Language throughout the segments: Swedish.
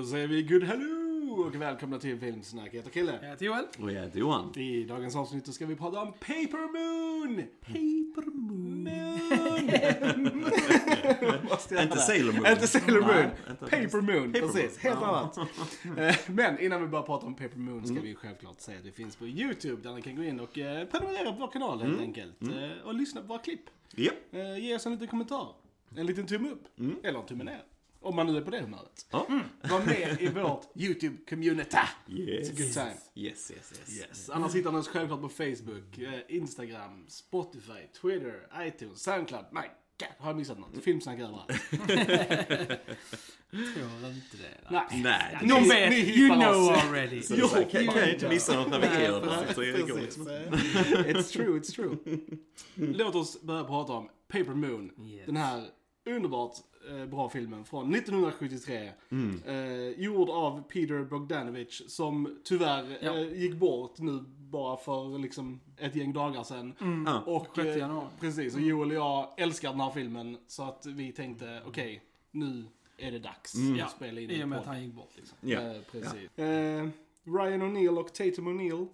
Då säger vi good hello och välkomna till Filmsnack. Jag heter Kille. Jag heter Joel. Och jag heter Johan. I dagens avsnitt så ska vi prata om Paper Moon! Paper Moon. Måste jag Inte göra? Sailor Moon. Inte Sailor Moon. Nej, inte Paper Moon, Paper precis. Moon. Helt Ja. annat. Eh, Men innan vi börjar prata om Paper Moon ska vi självklart säga att det finns på YouTube där ni kan gå in och eh, prenumerera på vår kanal helt enkelt. Eh, Och lyssna på våra klipp. Ja. Eh, Ge oss en liten kommentar. En liten tumme upp. Eller en tumme ner. Om man nu är på det humöret. Ja. Var med i vårt YouTube-community. Yes. It's a good time. Yes, yes, yes. Yes. Annars hittar ni oss självklart på Facebook, eh, Instagram, Spotify, Twitter, iTunes, Soundcloud. My God, har jag missat något? Filmsnack överallt. Tror inte det. Nej. Nej. Ni- Någon vet, you know already. Så det är så här, kan, kan jag inte missa något när vi det. det precis. liksom. It's true, it's true. Låt oss börja prata om Paper Moon. Yes. Den här underbart bra filmen från 1973. Mm. Eh, gjord av Peter Bogdanovich som tyvärr Ja. eh, gick bort nu bara för liksom ett gäng dagar sedan. Ja. Och, 6 eh. Precis, och Joel och jag älskar den här filmen så att vi tänkte okej, nu är det dags Ja, att spela in I och med att han gick bort liksom. Ja. Eh, precis. Eh, Ryan O'Neill och Tatum O'Neill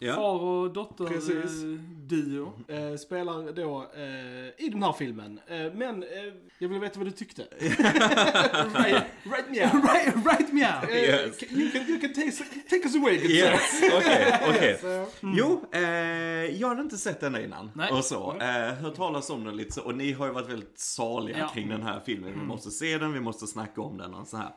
Ja. Far och dotter Precis. eh, eh, spelar då eh, i den här filmen. Eh, men eh, jag vill veta vad du tyckte. right, right meow. right, right meow. Eh, Yes. You can, you can take, take us away, good sir. Yes, okej, okej. Så, Jo, eh, jag hade inte sett den innan. Nej. Och så. Eh, hört talas om den lite så. Och ni har ju varit väldigt saliga Ja. kring den här filmen. Vi måste se den, vi måste snacka om den och så här.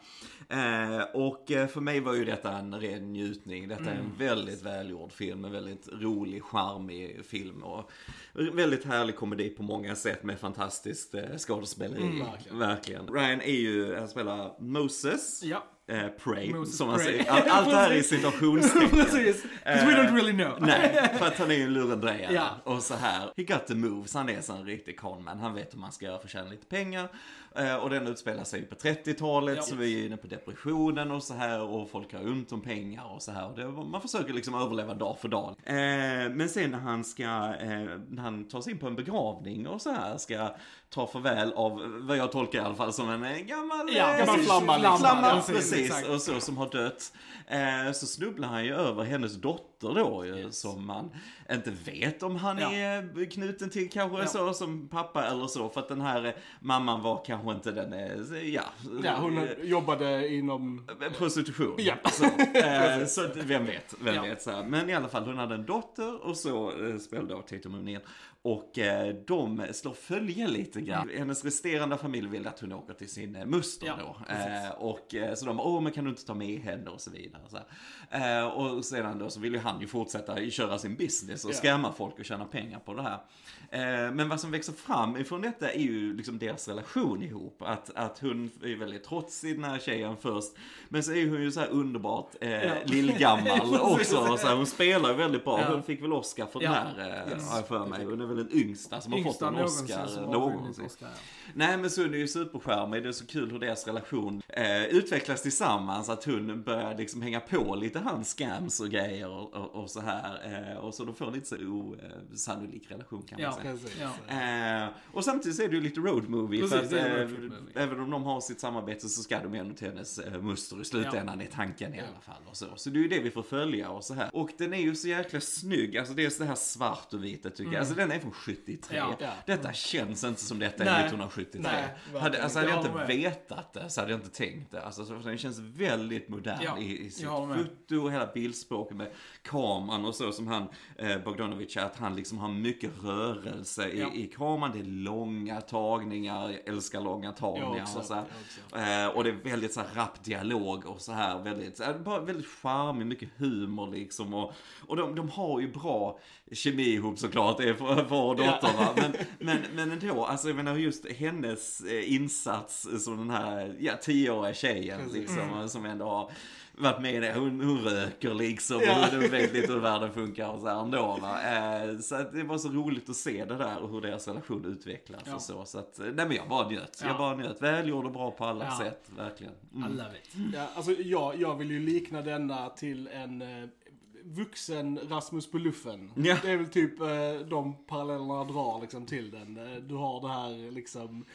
Eh, och eh, för mig var ju detta en ren njutning. Detta är en väldigt välgjord film. En väldigt rolig, charmig film. Och väldigt härlig komedi på många sätt med fantastiskt eh, skådespeleri. verkligen. verkligen. Ryan är ju, han spelar Moses. Ja. Eh, Prey, Moses som man Prey. säger. Allt, allt det här är i citationstecken. Precis. we don't really know. Nej, för att han är ju en lurendrejare. Ja. Och så här, he got the moves, han är så en riktig conman. Han vet hur man ska göra för att tjäna lite pengar. Eh, och den utspelar sig på 30-talet, Ja. så vi är inne på depressionen och så här. Och folk har ont om pengar och så här. Och det, man försöker liksom överleva dag för dag. Eh, men sen när han ska, eh, när han tar sig in på en begravning och så här, ska ta farväl av, vad jag tolkar i alla fall, som en eh, gammal... Ja, eh, gammal flamma, liksom. Flamma, Ja, precis, exakt. Och så, som har dött. Eh, så snubblar han ju över hennes dotter då ju, som man inte vet om han Ja. är knuten till kanske Ja. så som pappa eller så. För att den här eh, mamman var kanske inte den, eh, ja. ja, hon eh, jobbade inom... Prostitution. Ja. Så, eh, så vem vet, vem Ja. vet så här. Men i alla fall, hon hade en dotter och så eh, spelade då Tatum O'Neill. Och eh, de slår följe lite grann. Hennes resterande familj vill att hon åker till sin eh, muster Ja, då. Eh, och eh, så de åh men kan du inte ta med henne och så vidare. Så. Eh, och sedan då så vill ju han ju fortsätta köra sin business och skämma folk och tjäna pengar på det här. Eh, men vad som växer fram ifrån detta är ju liksom deras relation ihop. Att, att hon är väldigt trotsig den här tjejen först. Men så är hon ju så här underbart eh, Ja. lillgammal också. Och så här, hon spelar ju väldigt bra. Ja. Hon fick väl Oscar för Ja. den här, eh, Yes. har jag för mig. Hon är väl den yngsta som har fått Yngsta en Oscar någonsin. Oscar. ja. Nej men så är ju superskärmig, det är så kul hur deras relation eh, utvecklas tillsammans. Att hon börjar liksom hänga på lite hans scams och grejer och, och, och så här. Eh, och så de får lite så osannolik relation kan man Ja. säga. Precis. Ja. Eh, och samtidigt så är det ju lite road movie. Precis, för att, är eh, movie. även om de har sitt samarbete så ska de ändå till hennes eh, muster i slutändan i tanken i alla fall. Och så. så det är ju det vi får följa och så här. Och den är ju så jäkla snygg. Alltså det är så här svart och vita tycker jag. Alltså den är från 73. Ja. Ja. Detta känns inte som detta är Nej. 1973. Nej, hade, alltså hade jag inte vetat det så hade jag inte tänkt det. Alltså så den känns väldigt modern Ja, i, i sitt foto och hela bildspråket med kameran och så som han, eh, Bogdanovich, att han liksom har mycket rörelse i, Ja. i kameran. Det är långa tagningar, jag älskar långa tagningar också, och så. Eh, och det är väldigt så här rapp dialog och så här väldigt, så här, bara väldigt charmig, mycket humor liksom. Och, och de, de har ju bra kemi ihop såklart, det är för och dotter. Men, men, men ändå, alltså jag menar just hennes eh, insats som den här, ja, tioåriga tjejen liksom, som ändå har varit med i det. Hon, hon röker liksom Ja. hon vet lite hur världen funkar och så här ändå va. Eh, så det var så roligt att se det där och hur deras relation utvecklas Ja. och så. Så att, nej men jag bara njöt. Jag Ja. bara njöt. Välgjord och bra på alla sätt, verkligen. Mm. Alla vet. Ja, alltså jag, jag vill ju likna denna till en eh, vuxen Rasmus på luffen. Ja. Det är väl typ eh, de parallellerna jag drar liksom till den. Eh, Du har det här liksom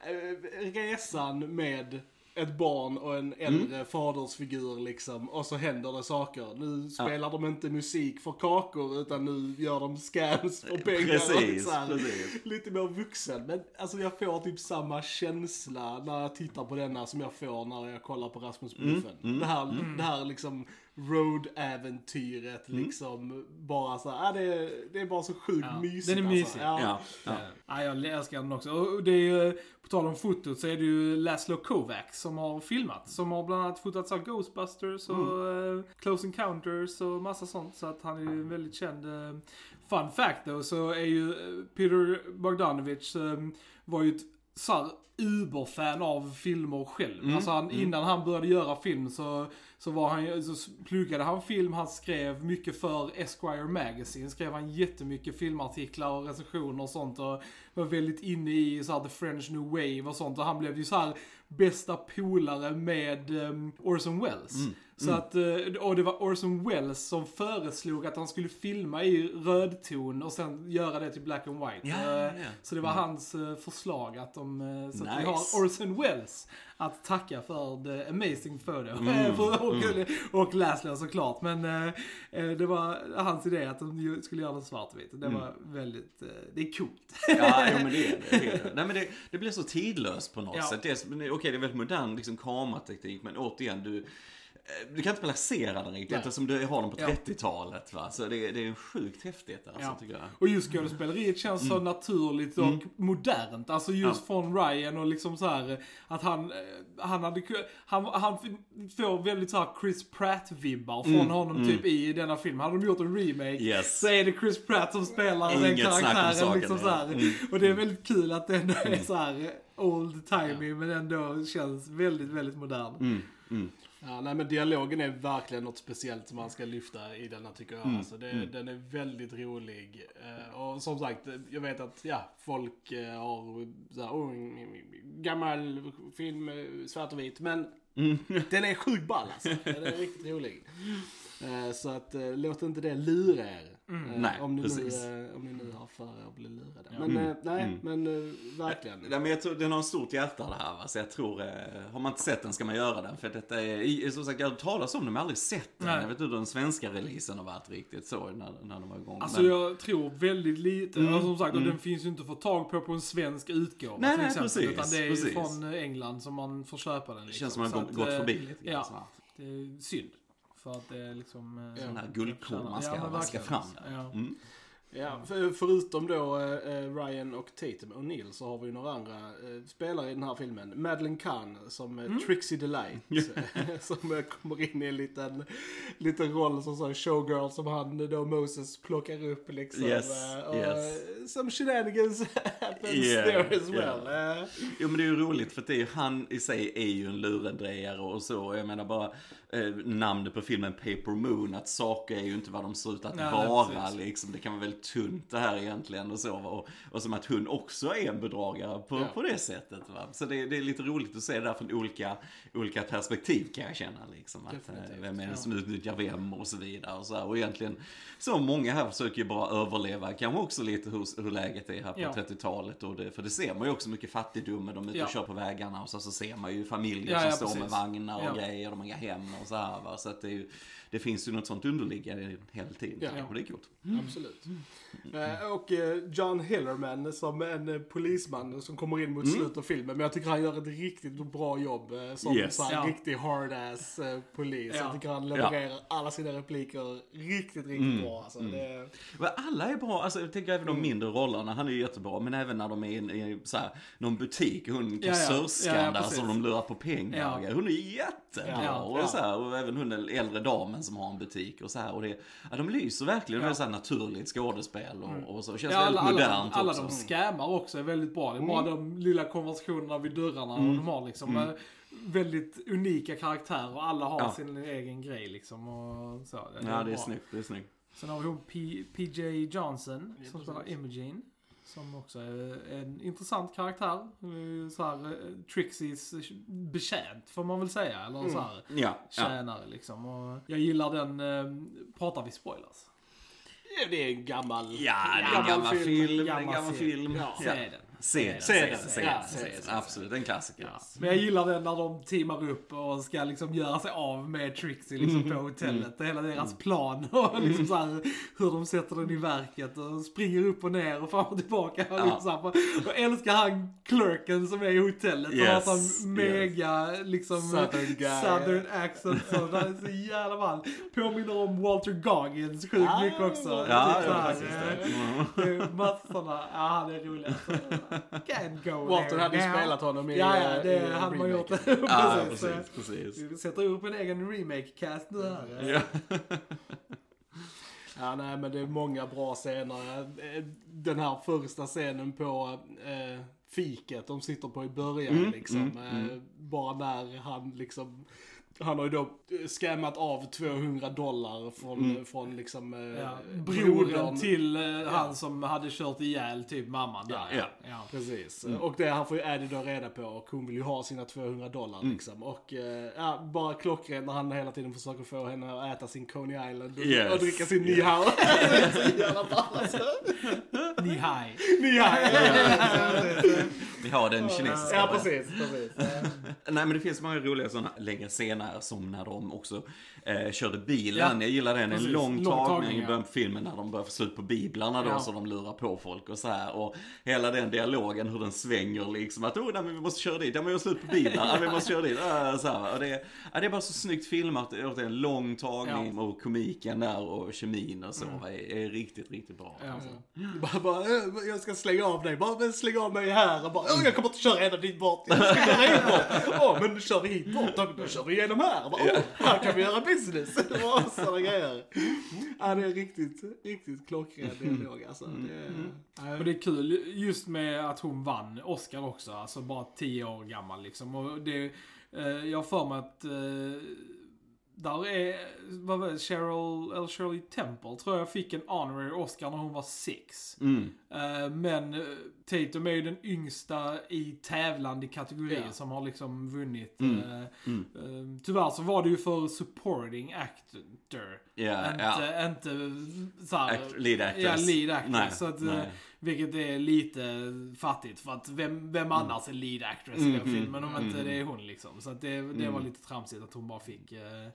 eh, resan med ett barn och en äldre fadersfigur liksom. Och så händer det saker. Nu spelar de inte musik för kakor utan nu gör de scams för pengar. och Precis, här, precis. Lite mer vuxen. Men alltså jag får typ samma känsla när jag tittar på denna som jag får när jag kollar på Rasmus Mm, Bluffen. Det här, det här liksom road-äventyret liksom. Bara så här, ah, det, är, det är bara så sjukt Ja, mysigt. den är alltså. mysig. Ja. Ja, ja. Ja, jag älskar den också. Och det är ju, på tal om fotot så är det ju Laszlo Kovacs som har filmat. Som har bland annat fotat av Ghostbusters och eh, Close Encounters och massa sånt. Så att han är ju en väldigt känd. eh, fun fact då så är ju eh, Peter Bogdanovich var ju ett så här uberfan av filmer själv. Alltså han, innan han började göra film så, så var han så pluggade han film, han skrev mycket för Esquire Magazine, skrev han jättemycket filmartiklar och recensioner och sånt och var väldigt inne i så här, the French New Wave och sånt. Och han blev ju så här bästa polare med um, Orson Welles. Så att, eh, och det var Orson Welles som föreslog att han skulle filma i rödton och sen göra det till black and white. Ja, Eh, ja, ja. Så det var hans eh, förslag att de, så att vi Nice. har Orson Welles att tacka för the amazing photo. Mm, och, och Laszlo såklart. Men det var hans idé att de skulle göra den svartvit. Det Mm. var väldigt, det är coolt. Ja, jo, men det är det. är det. Nej, men det, det blir så tidlöst på något sätt. Okej, det är väldigt modern liksom, kamerateknik, men återigen, du, du kan inte placera den riktigt Nej. eftersom du har den på Ja. 30-talet. Va? Så det, det är sjukt häftigt alltså, Ja. tycker jag. Och just skådespeleriet känns så naturligt och modernt. Alltså just Mm. Ja. från Ryan och liksom så här att han, eh, han hade, han, han får väldigt så här Chris Pratt-vibbar från honom typ i denna film. Hade de gjort en remake Mm. Yes. så är det Chris Pratt som spelar den Inget om karaktären. saken, Liksom så ja. Mm. här. Och det är väldigt kul att ändå är så här old timey men ändå känns väldigt, väldigt modern. Mm, mm. Ja, nej men dialogen är verkligen något speciellt som man ska lyfta i denna tycker jag. Alltså, det, Den är väldigt rolig. Eh, och som sagt, jag vet att ja, folk eh, har såhär, oh, en- en gammal film, eh, svart och vit. Men den är sjukt ball alltså. Den är riktigt rolig. Så att låt inte det lura er. Eh, Nej, om, ni precis. om ni för att bli lurade. Men eh, nej, men eh, verkligen. Nej, men jag tror, den har en stort hjärta det här va? så jag tror, eh, har man inte sett den ska man göra den. För detta är, som sagt jag har talas om den men aldrig sett den. Nej. Jag vet inte hur den svenska releasen har varit riktigt så när, när den var igång. Alltså men, jag tror väldigt lite, Mm, och som sagt, och den finns ju inte att få tag på på en svensk utgåva Nej, till nej, exempel. precis, utan det är precis. från England som man får köpa den. det Liksom. känns som att man gått förbi lite grann. Ja, det är synd. För att det är liksom... Sån här guldkorn man ska Ja, vaska verkligen. fram. Ja. Mm. Ja, för, förutom då eh, Ryan och Tatum O'Neill så har vi ju några andra eh, spelare i den här filmen. Madeleine Kahn som eh, Trixie Delight. som eh, kommer in i en liten, liten roll som sån showgirl som han då Moses plockar upp liksom. Yes, eh, och, yes. eh, Some shenanigans happens Yeah, there as well. Eh, Jo men det är ju roligt för det är, ju- han i sig är ju en lurendrejare och så. Jag menar bara eh, namnet på filmen Paper Moon, att saker är ju inte vad de ser ut att Nej, vara liksom. Det kan vara väldigt tunt det här egentligen och så. Och, och som att hon också är en bedragare på, Ja. på det sättet. Va? Så det, det är lite roligt att se det där från olika, olika perspektiv kan jag känna liksom. Att, eh, Definitivt, vem är det ja. som utnyttjar vem och så vidare. Och, så här. och egentligen så många här försöker ju bara överleva, kanske också lite hur, hur läget är här på Ja. 30-talet. Och det, för det ser man ju också mycket fattigdom de är ute och kör på vägarna och så, så ser man ju familjer som står med precis. vagnar och grejer, de har inga hem och så här va. Så att det, är ju, det finns ju något sånt underliggande hela tiden. Ja. Och det är coolt. Absolut. Eh, och eh, John Hillerman som en eh, polisman som kommer in mot slutet av filmen. Men jag tycker han gör ett riktigt bra jobb som Yes. så här, Ja. riktig hard-ass polis. Ja. Jag tycker han levererar alla sina repliker riktigt, riktigt bra. Alltså. Det, Men alla är bra, alltså jag tänker även de mindre rollerna, han är ju jättebra. Men även när de är i, i så här, någon butik, hon ja. kassörskan Ja, ja, där precis. som de lurar på pengar. Ja. Hon är jättebra. Ja, och, ja. Så här, och även hon den äldre damen som har en butik och så här. Och det, ja, de lyser verkligen, Ja. det är så här naturligt skådespel och, och så. Känns Ja, alla, väldigt alla, modernt alla också. de scammar också är väldigt bra. Det är bara de lilla konversationerna vid dörrarna Mm. de har liksom. eh, Väldigt unika karaktärer och alla har Ja. sin egen grej liksom. Och så. Ja, det är bra. snyggt, det är snyggt. Sen har vi hon P- PJ Johnson som spelar Imogene. Som också är en intressant karaktär. Eh, Så här, eh, Trixies betjänt får man väl säga. Eller så här, Ja, ja. tjänare liksom. Och jag gillar den, eh, pratar vi spoilers? det är en gammal, Ja, det är en gammal film. det är en Gammal gammal film. film. Ja. Så är den. Se den. Se den. Se Ja, den. Se den. den. Absolut, en klassiker. Ja. Men jag gillar det när de teamar upp och ska liksom göra sig av med Trixie liksom på hotellet. Och hela deras plan och liksom så här, hur de sätter den i verket och springer upp och ner och fram och tillbaka. Och, liksom så här, och älskar han clerken som är i hotellet. och Yes, har sån mega liksom Southern guy. southern accent. Så det är så jävla ball. Påminner om Walter Goggins sjukt Ah, mycket också. Ja, Typ ja, här, eh, det. det är Massorna, ja han är rolig. Can't go Walter there hade ju spelat honom i Ja, ja, i det hade man gjort. remaken. Ja, precis. precis, precis. Vi sätter upp en egen remake-cast nu här. Ja. Ja, nej, men det är många bra scener. Eh, Den här första scenen på eh, fiket de sitter på i början Mm, liksom. mm, eh, Bara när han liksom han har ju då scammat av 200 dollar från, Mm. från liksom eh, Ja, brodern. brodern till eh, han som hade kört ihjäl typ mamman där. Ja, ja. Precis. Mm. Och det här får ju Eddie då reda på och hon vill ju ha sina 200 dollar Mm. liksom. Och eh, ja, bara klockrent när han hela tiden försöker få henne att äta sin Coney Island och, Yes. och dricka sin Ni Hao. det är så jävla ball alltså. Ni har den kinesiska. Ja, precis. precis. Nej men det finns många roliga sådana längre scener som när de också eh, körde bilen. Ja, jag gillar den. En lång tagning i ja. början på filmen när de börjar få slut på biblarna då Ja. så de lurar på folk och så här. Och hela den dialogen hur den svänger liksom att oh nej men vi måste köra dit, ja men vi har slut på biblarna, ja, vi måste köra dit. Äh, så här. Och det, ja, det är bara så snyggt filmat, det är en lång tagning och komiken där och kemin och så är, är riktigt, riktigt bra. Ja. Alltså. Bara, bara, "Eh, jag ska slänga av dig. Bara, släng av mig här. Och bara, "Åh, jag kommer inte köra ända dit bort. Jag ska köra bort. Åh, men kör vi hit bort, då, då kör vi igenom här. Bara, Åh, här kan vi göra business. Åh, Sådana grejer. Ja, det är riktigt, riktigt klockren dialog alltså. Det är, Och det är kul just med att hon vann Oscar också, alltså bara 10 år gammal liksom. Och det, eh, jag har för mig att eh, där är, vad var det, Cheryl, eller Shirley Temple tror jag fick en honorary Oscar när hon var 6. Mm. Eh, men Tatum är ju den yngsta i tävlande kategorier Ja. som har liksom vunnit. Mm. eh, Mm. eh, tyvärr så var det ju för supporting actor. Ja, inte, ja. inte såhär, Act- lead actress. Ja, lead actress. Nej, så att, eh, nej. vilket är lite fattigt för att vem, vem annars är lead actress i den Mm, filmen om inte mm. det är hon liksom. Så att det, det var Mm. lite tramsigt att hon bara fick eh,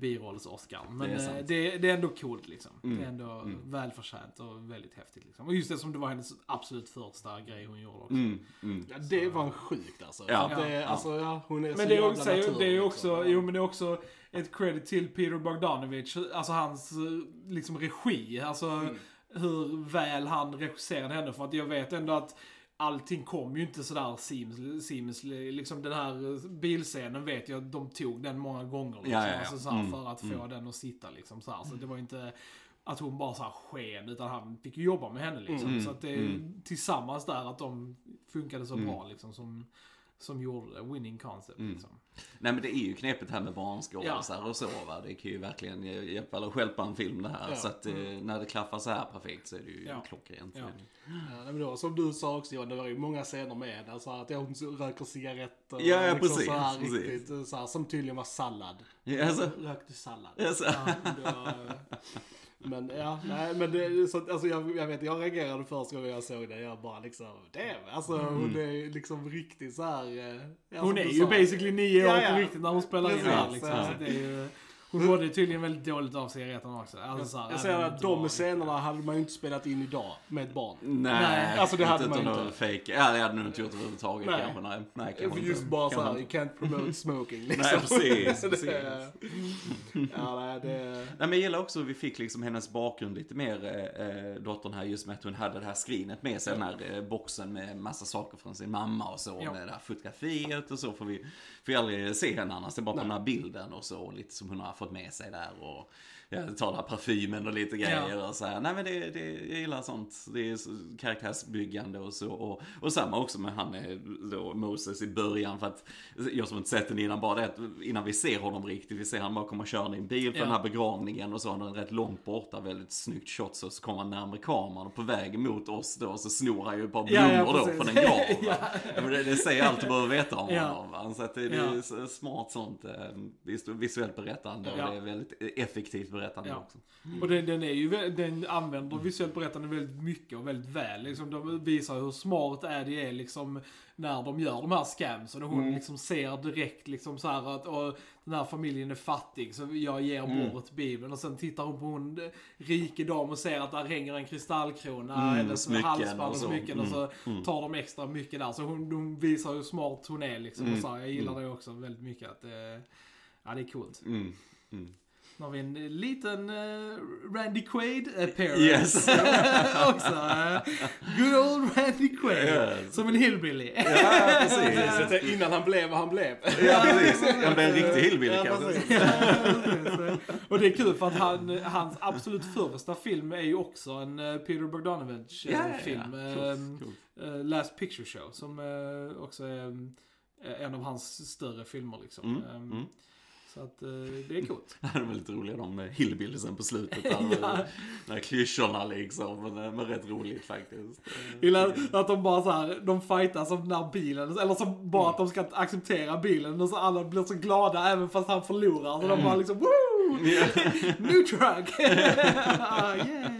birolls-Oscar. Men Det är det är, det, det är ändå coolt liksom. Mm, Det är ändå mm. välförtjänt och väldigt häftigt liksom. Och just det som det var hennes absolut första grej hon gjorde också. Mm. Mm. ja, det var en sjukt alltså. Ja. Det, Ja. alltså ja, hon är så Men det är jävla också, det är naturlig, också, liksom. jo men det är också ett credit till Peter Bogdanovich, alltså hans eh, liksom regi, alltså Mm. hur väl han regisserade henne. För att jag vet ändå att allting kom ju inte sådär seamlessly. Liksom den här bilscenen vet jag de tog den många gånger. Liksom, Ja, ja, ja. Alltså, så här, Mm, För att få mm. den att sitta liksom så, här. så det var inte att hon bara så här sken, utan han fick ju jobba med henne liksom. Mm, Så att det mm. tillsammans där att de funkade så Mm. bra liksom som, som gjorde det. Winning concept Mm. liksom. Nej men det är ju knepigt här med barnskådisar Ja. och så va. Det kan ju verkligen hjälpa eller stjälpa en film det här. Ja. Så att eh, när det klaffar så här perfekt så är det ju Ja. klockrent. Ja. Ja, men då, som du sa också Johan, det var ju många scener med. Alltså att hon röker cigaretter. Ja, ja, liksom precis, Så här, precis. Riktigt, så här, som tydligen var sallad. Ja, alltså. Rökte sallad. Alltså. Ja, var, men ja, nej men det, så, alltså, jag, jag vet, jag reagerade första gången jag såg det. Jag bara liksom, damn. Alltså hon är liksom riktigt så här. eh, Hon är ju sa. basically nio år Ja, ja. på riktigt när hon spelar in det här Precis, liksom. ja. Så det är ju, hon mådde tydligen väldigt dåligt av cigaretterna också. Alltså, så här, Jag säger att det de scenerna hade man ju inte spelat in idag med ett barn. Nej, Nej, alltså det hade inte man inte. Fake. Ja, det hade nog inte gjort överhuvudtaget Nej. kanske. Nej, nej kanske Just inte. bara såhär, you inte. can't promote smoking liksom. Nej, precis, Det- precis. ja, nej, det... Nej, men jag gillar också att vi fick liksom hennes bakgrund lite mer, eh, dottern här, just med att hon hade det här skrinet med sig, den här eh, boxen med massa saker från sin mamma och så, Ja. med det här fotografiet och så får vi, får vi aldrig se henne annars, det är bara på den här bilden och så, och lite som hon har fått med sig där och den här parfymen och lite grejer och så här. Nej men det, det, jag gillar sånt, det är karaktärsbyggande och så, och, och samma också med han då, Moses i början, för att jag som inte sett den innan, bara det att innan vi ser honom riktigt, vi ser han bara komma körande i en bil för Ja. den här begravningen och så, han är rätt långt borta, väldigt snyggt shot, så, så kommer han närmare kameran och på väg mot oss då så snor han ju ett par Ja, blommor ja, då från en grav. Ja. Ja, det, det säger allt du behöver veta om Ja. honom. Så att det, det Ja. är smart sånt eh, visu- visuellt berättande Ja. och det är väldigt effektivt berättande berättande Ja. också. Och den, den, är ju, den använder visuellt berättande väldigt mycket och väldigt väl. Liksom, de visar hur smart Addy är liksom, när de gör de här scams. Och hon liksom ser direkt liksom, så att och, den här familjen är fattig så jag ger bort Bibeln. Och sen tittar hon på hon rike dam och ser att där hänger en kristallkrona, Mm, hennes smycken halsband och och så. smycken. Och så Mm, tar de extra mycket där. Så hon, hon visar hur smart hon är liksom. Mm, Och så här, jag gillar det också väldigt mycket. Att, eh, ja, det är coolt. Mm. Mm. Nu har vi en liten eh, Randy Quaid appearance. Yes. också. eh, good old Randy Quaid. Yes. Som en hillbilly. Ja, precis. Innan han blev vad han blev. Ja, precis. Han blev en riktig hillbilly Ja, kanske. Ja, och det är kul för att han, hans absolut första film är ju också en eh, Peter Bogdanovich Ja, ja, ja. film. Coolt, eh, coolt. eh, Last Picture Show. Som också är en av hans större filmer liksom. Mm, Eh, mm. Så att eh, det är coolt. Det är väldigt roliga de med hillbillysen på slutet där. Ja. De här klyschorna liksom. Men, det- men rätt roligt faktiskt. Gillar att de bara så här, de fightas om den här bilen, eller som bara att de ska acceptera bilen och så alla blir så glada även fast han förlorar. Så de bara liksom woo! New truck! ah, yeah.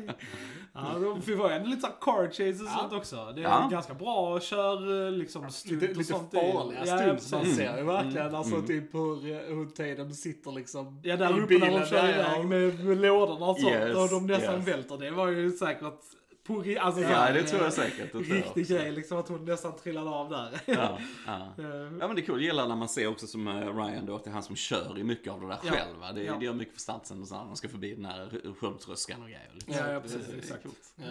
Ja, de ju ändå lite såhär car chases och Ja. sånt också. Det är Ja. ganska bra kör liksom stunt Lite, och lite sånt. farliga Ja, stunts man ser ju verkligen. Mm. Alltså Mm. typ hur, eh, hur Tatum sitter liksom Ja, där i uppe när bilen. de kör där, iväg med, med lådorna och sånt Yes, och de nästan yes. välter. Det var ju säkert på alltså, så Ja, här, det tror eh, jag säkert. Det jag Riktig grej liksom att hon nästan trillade av där. Ja, ja. Eh, Ja men det är kul, jag gillar när man ser också som eh, Ryan då, att det är han som kör i mycket av det där Ja. själv. va. Det, Ja. det gör mycket för stansen och så när man ska förbi den här sköldtröskan och grejer. Liksom. Ja, ja, Ja, precis. det Exakt. Ja.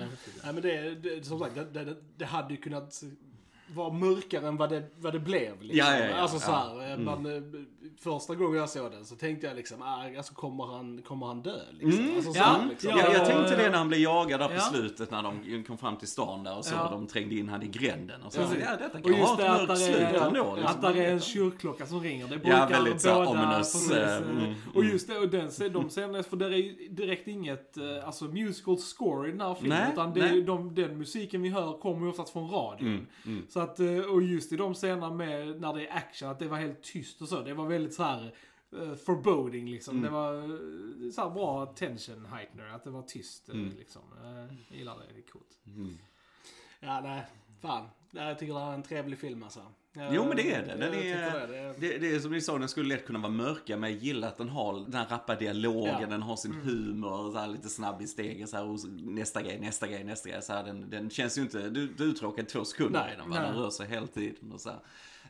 Nej men det, det som sagt, det, det, det hade ju kunnat vara mörkare än vad det, vad det blev. Liksom. Ja, ja, ja, alltså så ja. här, Mm. man, eh, första gången jag såg den så tänkte jag liksom, ah, alltså kommer han, kommer han dö? Liksom. Mm. Alltså, så Ja, här, liksom. Ja, jag Ja, tänkte det ja. när han blev jagad där på Ja. slutet när de kom fram till stan där och så. Ja. De trängde in han i gränden och så. Precis. Ja, detta Och kan just ha det ett att mörkt slut är, ändå. liksom. att där är en kyrkklocka som ringer. Det brukar Ja, väldigt båda... ominous, eh, eh, mm, och mm. just det, och den, de scenerna, för det är ju direkt inget eh, alltså musical score i den här filmen. Nej, utan det nej. de, den musiken vi hör kommer ju oftast från radion. Mm, mm. Så att, eh, och just i de scenerna med, när det är action, att det var helt tyst och så. Det var väldigt så här eh, foreboding liksom. Mm. Det var eh, så bra tension heightener, att det var tyst Mm. liksom. Jag gillar det, det är coolt. Mm. Ja, nej. Fan. Jag tycker det här är en trevlig film alltså. Jo, men det är det. Den är- det. är... Det, det är som ni sa, den skulle lätt kunna vara mörka men jag gillar att den har den här rappa dialogen, Ja. den har sin humor, så här lite snabb i stegen så här, och nästa grej, nästa grej, nästa grej. Så här, den, den känns ju inte, du, du är uttråkad två sekunder Nej, den, va? den rör sig hela tiden och så här.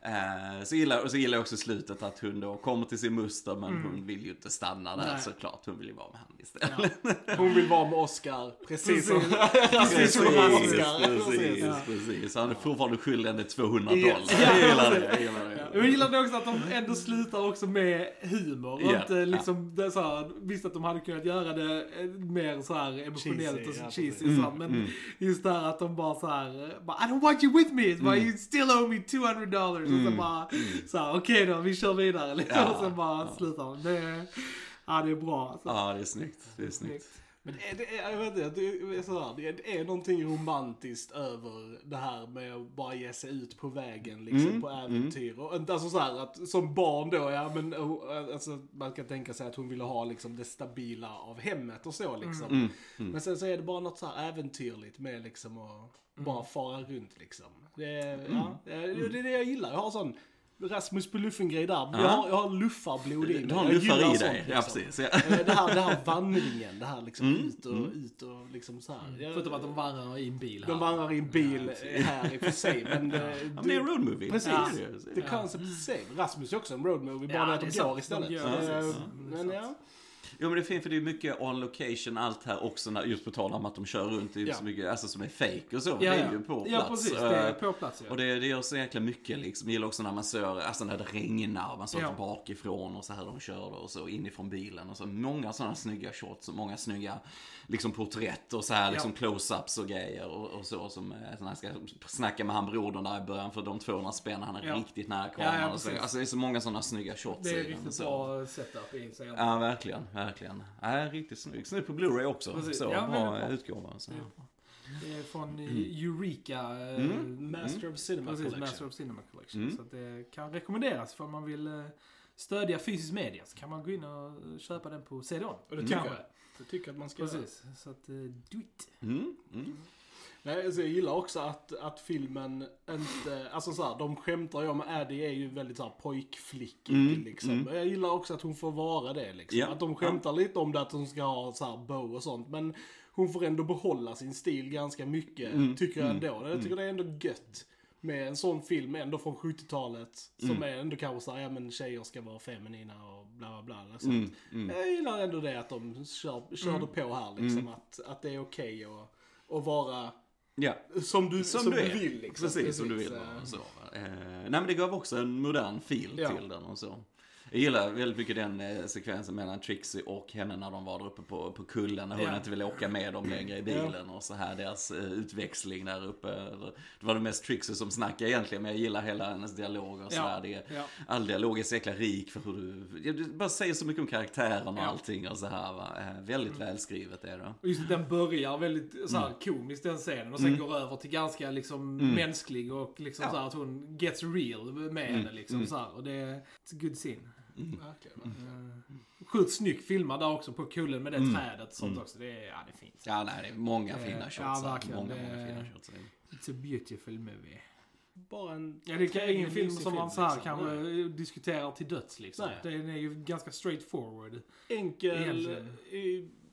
Eh, så, gillar, och så gillar jag också slutet att hon då kommer till sin muster men hon vill ju inte stanna där Nej. såklart. Hon vill ju vara med han istället. Hon vill vara med Oscar, precis som Precis. precis som Precis, Oscar. precis, Ja. precis. Så han är fortfarande skyldig henne 200 Ja. dollar. Jag gillar det. Jag gillar det. Jag gillade också att de ändå slutar också med humor. Och Ja, inte liksom, det så här, visst att de hade kunnat göra det eh, mer så här emotionellt Cheesy, och så ja, cheesy. precis. så, men Mm, just det här att de bara så här, I don't want you with me. Bara, you still owe me 200 dollars. Och så Mm, bara, så här, okej då, vi kör vidare. Liksom. Ja, och sen bara ja. slutar de. Det, är- ja, det är bra. alltså. Ja, det är snyggt. Det är snyggt. Men det är, det är, jag vet inte, det är, sådär, det är, det är någonting romantiskt över det här med att bara ge sig ut på vägen liksom, Mm, på äventyr. Och inte alltså såhär att som barn då, ja men alltså, man kan tänka sig att hon ville ha liksom det stabila av hemmet och så liksom. Mm, mm. Men sen så är det bara något så här äventyrligt med liksom att bara fara runt liksom. Det Mm. ja, det det är det jag gillar. Jag har sån Rasmus på luffen-grej där. Jag har, jag har luffarblod i mig. Du har gillar i sånt, dig. Ja, liksom. precis. Ja. Eh, Det här, det här vandringen, det här liksom Mm, ut och ut och liksom så här. Jag- Förutom att de vandrar i en bil här. de vandrar i en bil eh, här i och för sig. Men, eh, Ja, men det är en road movie. Precis. Ja. The concept is same. Rasmus är också en road movie, bara Ja, det att de går istället. Eh. Men Ja, ja. Jo men det är fint för det är mycket on location allt här också när, just på tal om att de kör runt. Det är Ja. så mycket alltså, som är fake och så. Ja, det är ja. ju på Ja, plats. precis. Det är Eh, på plats ja. Och det, det gör så jäkla mycket liksom. Jag gillar också när man ser, alltså när det regnar och man ser Ja. bakifrån och så här de kör och så inifrån bilen och så. Många sådana snygga shots och många snygga liksom porträtt och så här liksom close-ups och grejer och, och så som, eh, när jag ska snacka med han brodern där i början för de 200 spänn, han är Ja. riktigt nära Ja, kameran ja, precis. Alltså det är så många sådana snygga shots Det är i den, riktigt så. bra setup i sig. Ja, verkligen, verkligen. Ja, riktigt snygg. Snygg på Blu-ray också. Precis. Så, Ja, bra utgåva. Så. Det är från eh, Eureka. eh, Mm. Master of Cinema Precis, Collection. Master of Cinema Collection. Mm. Så att det kan rekommenderas för man vill eh, stödja fysisk media så kan man gå in och köpa den på CD-ON. Och det tycker jag. Det tycker att man ska göra. Precis, så att, do it. Mm, mm. Nej, alltså jag gillar också att, att filmen inte, alltså så här, de skämtar ju om Addie är ju väldigt så här pojkflickig Mm, liksom. mm. Jag gillar också att hon får vara det liksom. Ja, Att de skämtar lite om det att hon ska ha så här bow och sånt. Men hon får ändå behålla sin stil ganska mycket, Mm, tycker jag mm, ändå. Jag tycker det är ändå gött. Med en sån film ändå från 70-talet. Som Mm. är ändå kanske såhär, ja men tjejer ska vara feminina och bla bla bla. Sånt. Mm, mm. Jag gillar ändå det att de kör, körde på här liksom. Att, att det är okej att, att vara Ja. som du, Som, som du du vill liksom. Precis, som du vill. så. Eh, nej men det gav också en modern fil Ja. till den och så. Jag gillar väldigt mycket den eh, sekvensen mellan Trixie och henne när de var där uppe på, på kullen. När hon Ja. inte ville åka med dem längre i bilen och så här. Deras eh, utväxling där uppe. Det var det mest Trixie som snackade egentligen. Men jag gillar hela hennes dialog och så Ja. här. Det. All dialog är så jäkla rik för hur du... Du bara säger så mycket om karaktären och allting och så här va. Eh, väldigt välskrivet är det. Och just den börjar väldigt så här, komiskt den scenen och sen går över till ganska liksom mänsklig och liksom så här, att hon gets real med henne liksom så här, Och det är good scene. Verkligen. Uh, sjukt snyggt filmad där också på kullen med det trädet och sånt också. Det är, ja, det är fint. Ja, nej, det är många Eh, fina shots. ja, verkligen. Många, Det- många fina shots. It's a beautiful movie. Bara en Ja, det är ingen film som man så här liksom. kanske Nej. diskuterar till döds liksom. Nej. Den är ju ganska straightforward. Enkel Egentligen.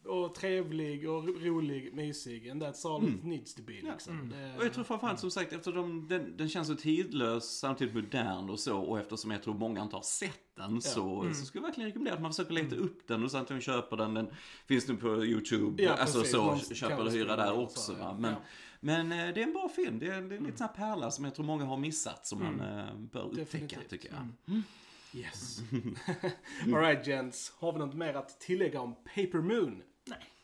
Och trevlig och rolig, mysig. And that's all it needs to be liksom. Mm. Det, Och jag tror framförallt som sagt eftersom den, den känns så tidlös samtidigt modern och så och eftersom jag tror många inte har sett den så, Mm. så skulle jag verkligen rekommendera att man försöker leta upp den och att man köper den. Den finns nu på YouTube, Ja, alltså precis. så, Någon köper och hyra där också. så, ja. Men, Ja. men eh, det är en bra film, det är, det är en liten sån här pärla som jag tror många har missat som man eh, bör upptäcka Definitivt. tycker jag. Yes. Alright gents, har vi något mer att tillägga om Paper Moon?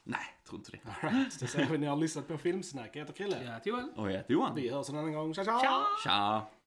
Nej, tror inte det. Alright, det säger vi ni har lyssnat på Filmsnack. Jag heter Krille. Ja, till väl. Och jag heter Johan. Vi hörs en annan gång. Tja tja! Tja!